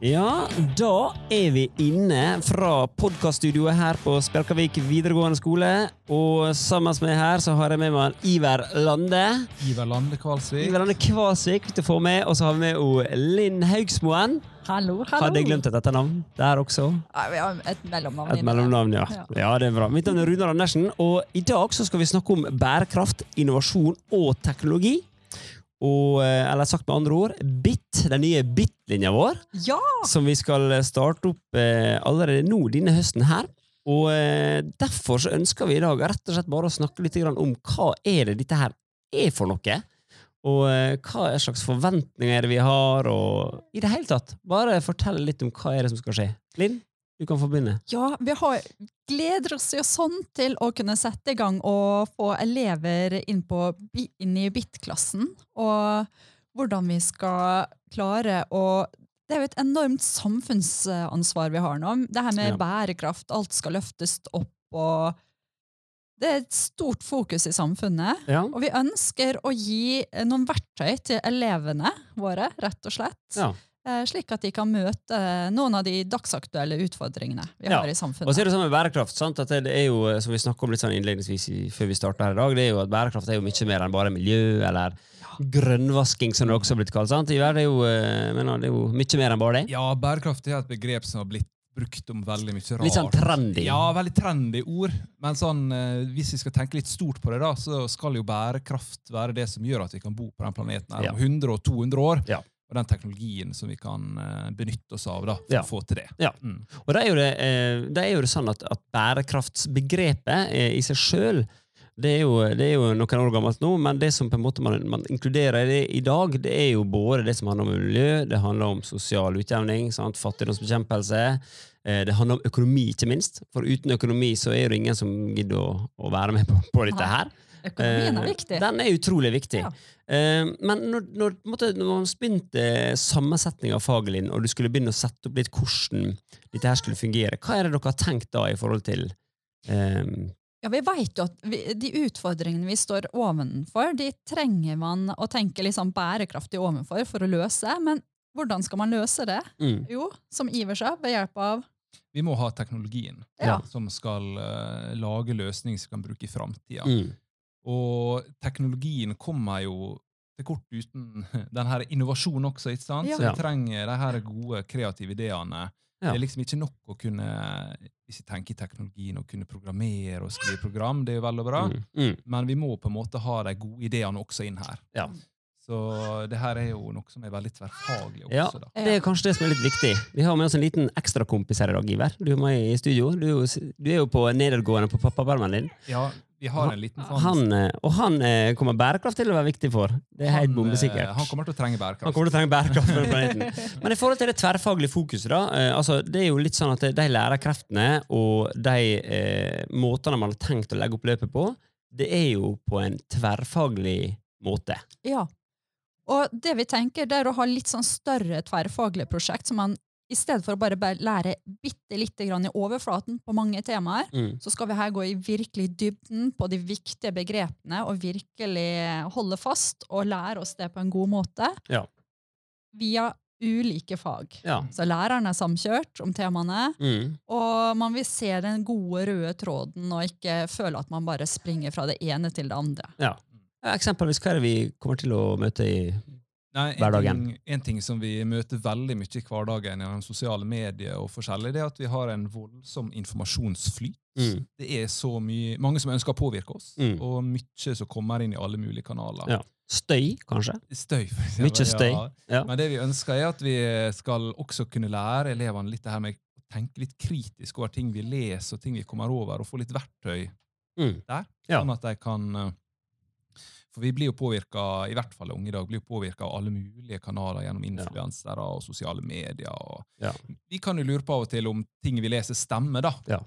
Ja, da er vi inne fra podkaststudioet her på Spjelkavik videregående skole. Og sammen med her så har jeg med meg Iver Lande. Iver Lande Kvalsvik. Iver Lande Kvalsvik til å få med, og så har vi med o Linn Haugsmoen. Hallo, hallo. Hadde jeg glemt et etternavn der også? Ja, et mellomnavn. Et mellomnavn, ja. Ja. ja. det er bra. Mitt navn er Runar Andersen, og i dag så skal vi snakke om bærekraft, innovasjon og teknologi. Og, eh, eller sagt med andre ord, BIT, den nye BIT-linja vår. Ja! som vi skal starte opp eh, allerede nå denne høsten her. Og eh, derfor så ønsker vi i dag rett og slett bare å snakke litt grann om hva er det dette her er for noe. Og eh, hva er slags forventninger vi har, og i det hele tatt. Bare fortell litt om hva er det som skal skje. Linn, du kan få begynne. ja, vi har gleder oss jo sånn til å kunne sette i gang og få elever inn, på, inn i BIT-klassen. Og hvordan vi skal klare å Det er jo et enormt samfunnsansvar vi har nå. Det her med Ja. bærekraft, alt skal løftes opp. og Det er et stort fokus i samfunnet. Ja. Og vi ønsker å gi noen verktøy til elevene våre, rett og slett. ja. Eh, Slik at de kan møte noen av de dagsaktuelle utfordringene vi Ja. har i Og så er det sånn med bærekraft, sant? at det er jo, som vi snakket om litt sånn innledningsvis i, før vi startet her i dag, det er jo at bærekraft er jo mye mer enn bare miljø, eller grønnvasking, som det også har blitt kalt. sant? Det er jo, eh, mener, det er jo mye mer enn bare det. Ja, bærekraft er et begrep som har blitt brukt om veldig mye rart. Litt sånn trendy. Ja, veldig trendy ord. Men sånn, eh, hvis vi skal tenke litt stort på det, da, så skal jo bærekraft være det som gjør at vi kan bo på den planeten her Ja. om 100 og 200 år. Ja. Og den teknologien som vi kan eh, benytte oss av da, for Ja. å få til det. Ja. Mm. Og det er det, eh, det, er jo det sånn at, at bærekraftsbegrepet eh, i seg sjøl det er, jo, det er jo noen år gammelt nå, men det som på en måte man, man inkluderer i det i dag, det er jo både det som handler om miljø, det handler om sosial utjevning, sant? fattigdomsbekjempelse. eh, Det handler om økonomi, ikke minst. For uten økonomi så er det ingen som gidder å, å være med på, på dette her. Økonomien er Eh, viktig. Den er utrolig viktig. Ja. Eh, men når, når, måtte, når man begynte sammensetning av faget, Linn, og du skulle begynne å sette opp litt hvordan dette her skulle fungere, hva er det dere har tenkt da i forhold til um, Ja, vi vet jo at vi, De utfordringene vi står ovenfor, de trenger man å tenke sånn bærekraftig ovenfor for å løse. Men hvordan skal man løse det? mm, Jo, som Iver sa, ved hjelp av Vi må ha teknologien Ja. som skal uh, lage løsninger som kan bruke i framtida. mm, Og teknologien kommer jo til kort uten den her innovasjonen også, ikke sant? Ja. Så vi trenger de her gode, kreative ideene. Ja. Det er liksom ikke nok å kunne, hvis vi tenker i teknologien, å kunne programmere og skrive program, det er jo vel og bra, mm, mm. men vi må på en måte ha de gode ideene også inn her. Ja. Så det her er jo noe som er veldig tverrfaglig også, Ja. da. Det er kanskje det som er litt viktig. Vi har med oss en liten ekstrakompis her i dag, Iver. Du er med i studio. Du du er jo på nedadgående på pappapermen din. Ja, vi har en liten sånn Han, eh, og han eh, kommer bærekraft til å være viktig for. Det er helt han, eh, bombesikkert. Han kommer til å trenge bærekraft. Han kommer til å trenge bærekraft for planeten. Men i forhold til det tverrfaglige fokuset, da, altså, det er jo litt sånn at de lærerkreftene og de eh, måtene man har tenkt å legge opp løpet på, det er jo på en tverrfaglig måte. Ja. Og det vi tenker, det er å ha litt sånn større tverrfaglige prosjekt, som man i stedet for å bare lære bitte lite grann i overflaten på mange temaer, Mm. så skal vi her gå i virkelig dybden på de viktige begrepene og virkelig holde fast og lære oss det på en god måte. Ja. Via ulike fag. Ja. Så læreren er samkjørt om temaene, Mm. og man vil se den gode røde tråden og ikke føle at man bare springer fra det ene til det andre. ja. Eksempelvis, hva er det vi kommer til å møte i Nei, en, hverdagen. ting, en ting som vi møter veldig mye i hverdagen gjennom sosiale medier, og forskjellig, det er at vi har en voldsom informasjonsflyt. Mm. Det er så mye, mange som ønsker å påvirke oss, Mm. og mye som kommer inn i alle mulige kanaler. Ja. Støy, kanskje? Støy, for eksempel. Mye støy. Ja. Ja. Men det vi ønsker, er at vi skal også kunne lære elevene litt det her med å tenke litt kritisk over ting vi leser, og ting vi kommer over, og få litt verktøy Mm. der. Sånn at de kan eh, For vi blir jo påvirka, i hvert fall unge i dag, blir jo påvirka av alle mulige kanaler gjennom influensere og sosiale medier. Og Ja. Vi kan jo lure på av og til om ting vi leser, stemmer, da. Ja.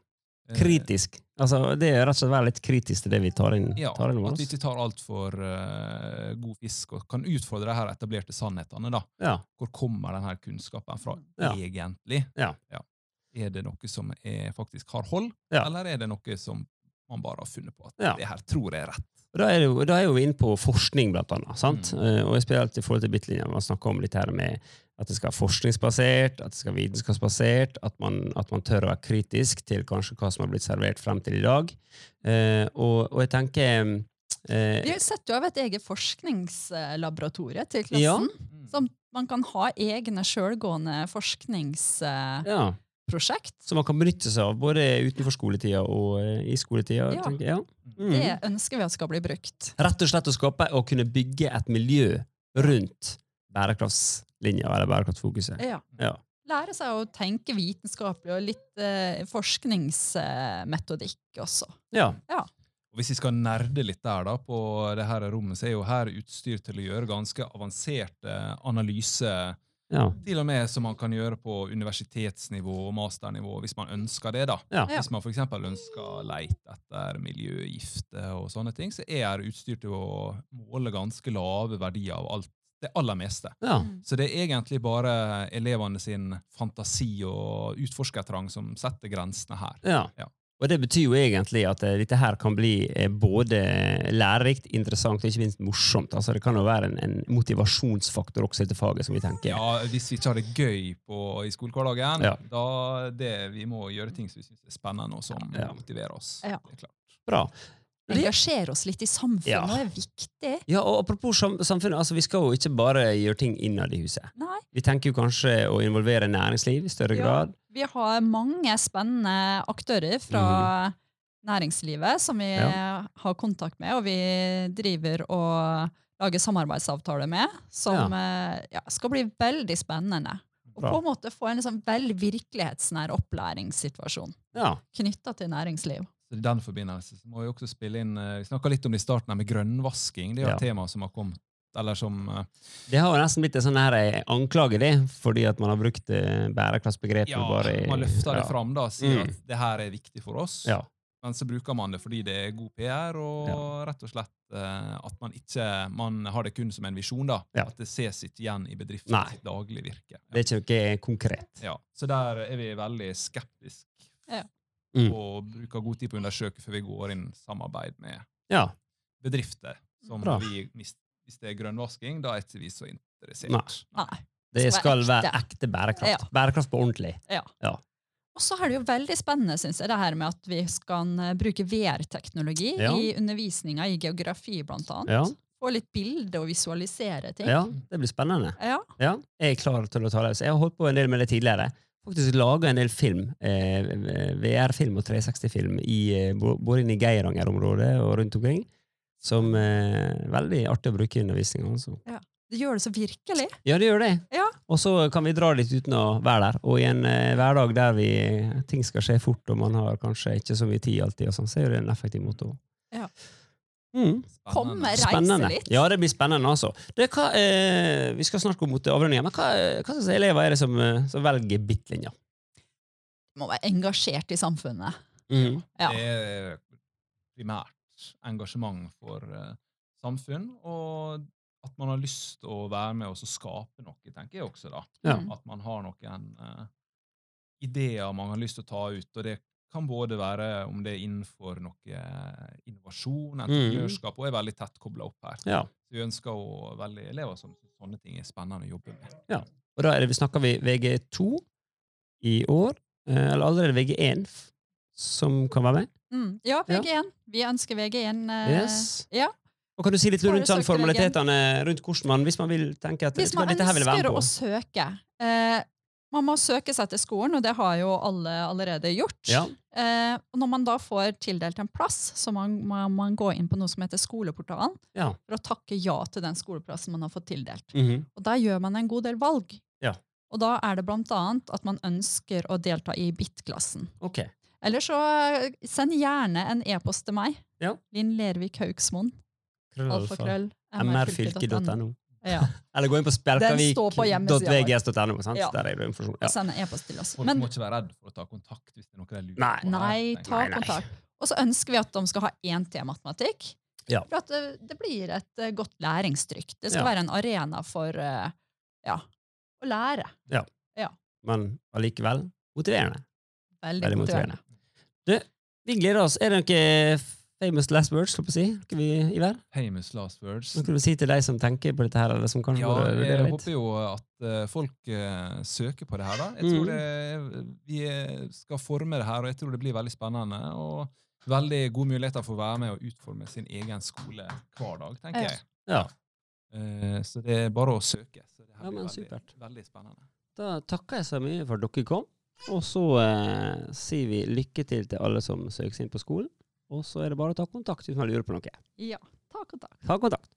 Eh, Kritisk. Altså, det er rett og slett være litt kritisk til det vi tar inn. Ja, tar inn at vi ikke tar altfor uh, god fisk og kan utfordre de her etablerte sannhetene. da. Ja. Hvor kommer denne kunnskapen fra Ja. egentlig? Ja. Er det noe som faktisk har hold, eller er det noe som man bare har funnet på at det her tror jeg er rett? Og Da er, det da er jo vi inne på forskning, blant annet. Sant? Mm. Eh, og spesielt i forhold til bitlinja. Man snakker om litt her med At det skal være forskningsbasert, at det skal være vitenskapsbasert, at man, at man tør å være kritisk til kanskje hva som har blitt servert frem til i dag. Eh, og, og jeg tenker eh, Vi setter jo av et eget forskningslaboratorie til klassen. Ja. Som man kan ha egne sjølgående forskningsprosjekt. ja, som man kan benytte seg av både utenfor skoletida og eh, i skoletida. Ja. Ja. Mm. Det ønsker vi at skal bli brukt. Rett og slett å skape og kunne bygge et miljø rundt bærekraftslinja eller bærekraftfokuset. Ja. Ja. Lære seg å tenke vitenskapelig og litt eh, forskningsmetodikk også. Ja. Og hvis vi skal nerde litt der da, på det her rommet, så er jo her utstyr til å gjøre ganske avanserte analyser, Ja. til og med som man kan gjøre på universitetsnivå og masternivå, hvis man ønsker det. da. Ja. Hvis man f.eks. ønsker å leite etter miljøgifter og sånne ting, så er utstyr til å måle ganske lave verdier av alt, det aller meste. ja. Så det er egentlig bare elevene sin fantasi og utforskertrang som setter grensene her. Ja. Og det betyr jo egentlig at eh, dette her kan bli eh, både lærerikt, interessant og ikke minst morsomt. Altså Det kan jo være en, en motivasjonsfaktor også etter faget, som vi tenker. Ja, Hvis vi ikke har det gøy på, i skolehverdagen, Ja. da det, vi må gjøre ting som vi syns er spennende, og som Ja. motiverer oss. Ja. Det er klart. Bra. Engasjere oss litt i samfunnet Ja. det er viktig. Ja, og Apropos sam samfunnet, altså vi skal jo ikke bare gjøre ting innad i huset. Nei, Vi tenker jo kanskje å involvere næringsliv i større Ja. grad. vi har mange spennende aktører fra næringslivet som vi. Ja. har kontakt med, og vi driver og lager samarbeidsavtaler med, som eh, ja, skal bli veldig spennende. Og på en måte få en liksom veldig virkelighetsnær opplæringssituasjon Ja. knytta til næringsliv. Så I den forbindelse så må vi også spille inn eh, Vi snakka litt om det i starten her med grønnvasking. Det er jo Ja. et tema som har kommet eller som uh, Det har jo nesten blitt en sånn her eh, anklage, det, fordi at man har brukt eh, bærekraftsbegrepet Ja, bare i- man løfter det ja. fram da, sier Mm. at det her er viktig for oss. Ja. Men så bruker man det fordi det er god PR, og rett og slett uh, at man ikke man har det kun som en visjon. da. Ja. At det ses ikke igjen i bedriftens daglige virke. Det er ikke noe konkret. Ja, Så der er vi veldig skeptiske Mm. og bruker god tid på å undersøke før vi går inn i samarbeid med Ja. bedrifter. Som vi, hvis det er grønnvasking, da er ikke vi så interessert. Nei. Nei. Det skal være ekte. bærekraft. Ja. Bærekraft på ordentlig. Og så er det jo veldig spennende synes jeg, det her med at vi skal eh, bruke VR-teknologi Ja. i undervisninga i geografi, blant annet. Ja. Få litt bilde og visualisere ting. ja, det blir spennende. Ja. Ja, jeg er klar til å ta det. Jeg har holdt på en del med det tidligere. Faktisk laga en del film, eh, VR-film og 360-film, eh, både inne i Geiranger-området og rundt omkring. Som eh, er veldig artig å bruke i undervisninga. Altså. Det gjør det så virkelig. Ja, det gjør det. Ja. Og så kan vi dra litt uten å være der. Og i en eh, hverdag der vi, ting skal skje fort, og man har kanskje ikke så mye tid alltid, og sånn, så er det en effektiv måte òg. Ja. Mm. Komme, reise litt. Ja, det blir spennende, altså. Det, hva, eh, vi skal snart gå mot avrundinga, men hva, hva slags elever er det som, eh, som velger BIT-linja? Må være engasjert i samfunnet. Mm. Ja. Det er primært engasjement for uh, samfunn, og at man har lyst til å være med og skape noe, tenker jeg også. da. Ja. Mm. At man har noen uh, ideer man har lyst til å ta ut. og det kan både være om det er innenfor noe innovasjon, entreprenørskap, og er veldig tett kobla opp her. Ja. Så vi ønsker å velge elever som syns sånne ting er spennende å jobbe med. Ja, Og da er det, vi snakker vi VG2 i år, eh, eller allerede VG1 som kan være med? Mm. Ja, VG1. Vi ønsker VG1. eh, Yes. ja. Og kan du si litt rundt sånn formalitetene rundt hvordan man, hvis man vil tenke at Hvis man dette her vil Hvis være ønsker med å søke eh, Man må søke seg til skolen, og det har jo alle allerede gjort. Ja. Eh, og når man da får tildelt en plass, så må man, må man gå inn på noe som heter Skoleportalen Ja. for å takke ja til den skoleplassen man har fått tildelt. Mhm. Og der gjør man en god del valg. Ja. Og da er det blant annet at man ønsker å delta i BIT-klassen. Okay. Eller så eh, send gjerne en e-post til meg. Ja. Linn Lervik Haugsmoen. Alfakrøll. mrfylke.no. Ja. Eller gå inn på spjelkavik.vgs.no. Ja. Der er det informasjon. Og Ja. sende e-post til oss. Folk Men må ikke være redd for å ta kontakt hvis det er noe de lurer Nei. på. Nei, ta nei. kontakt. Og så ønsker vi at de skal ha én til matematikk. Ja. For at det, det blir et eh, godt læringstrykk. Det skal Ja. være en arena for eh, ja, å lære. Men allikevel motiverende. Veldig, Veldig motiverende. motiverende. Du, vi gleder oss. Er det noe famous last words, skal vi si? Vi, Iver? Famous last words. Noe du vil si til de som tenker på dette her, eller som kanskje Ja, jeg litt? håper jo at eh, folk eh, søker på det her. da. Jeg Mm. tror det, vi eh, skal forme det her, og jeg tror det blir veldig spennende. Og veldig gode muligheter for å være med og utforme sin egen skole hver dag, tenker jeg. Ja. Eh, så det er bare å søke. Så det her Ja, blir men veldig, supert. veldig spennende. Da takker jeg så mye for at dere kom. Og så eh, sier vi lykke til til alle som søker seg inn på skolen. Og så er det bare å ta kontakt hvis man lurer på noe. Ja, ta kontakt. Ta kontakt.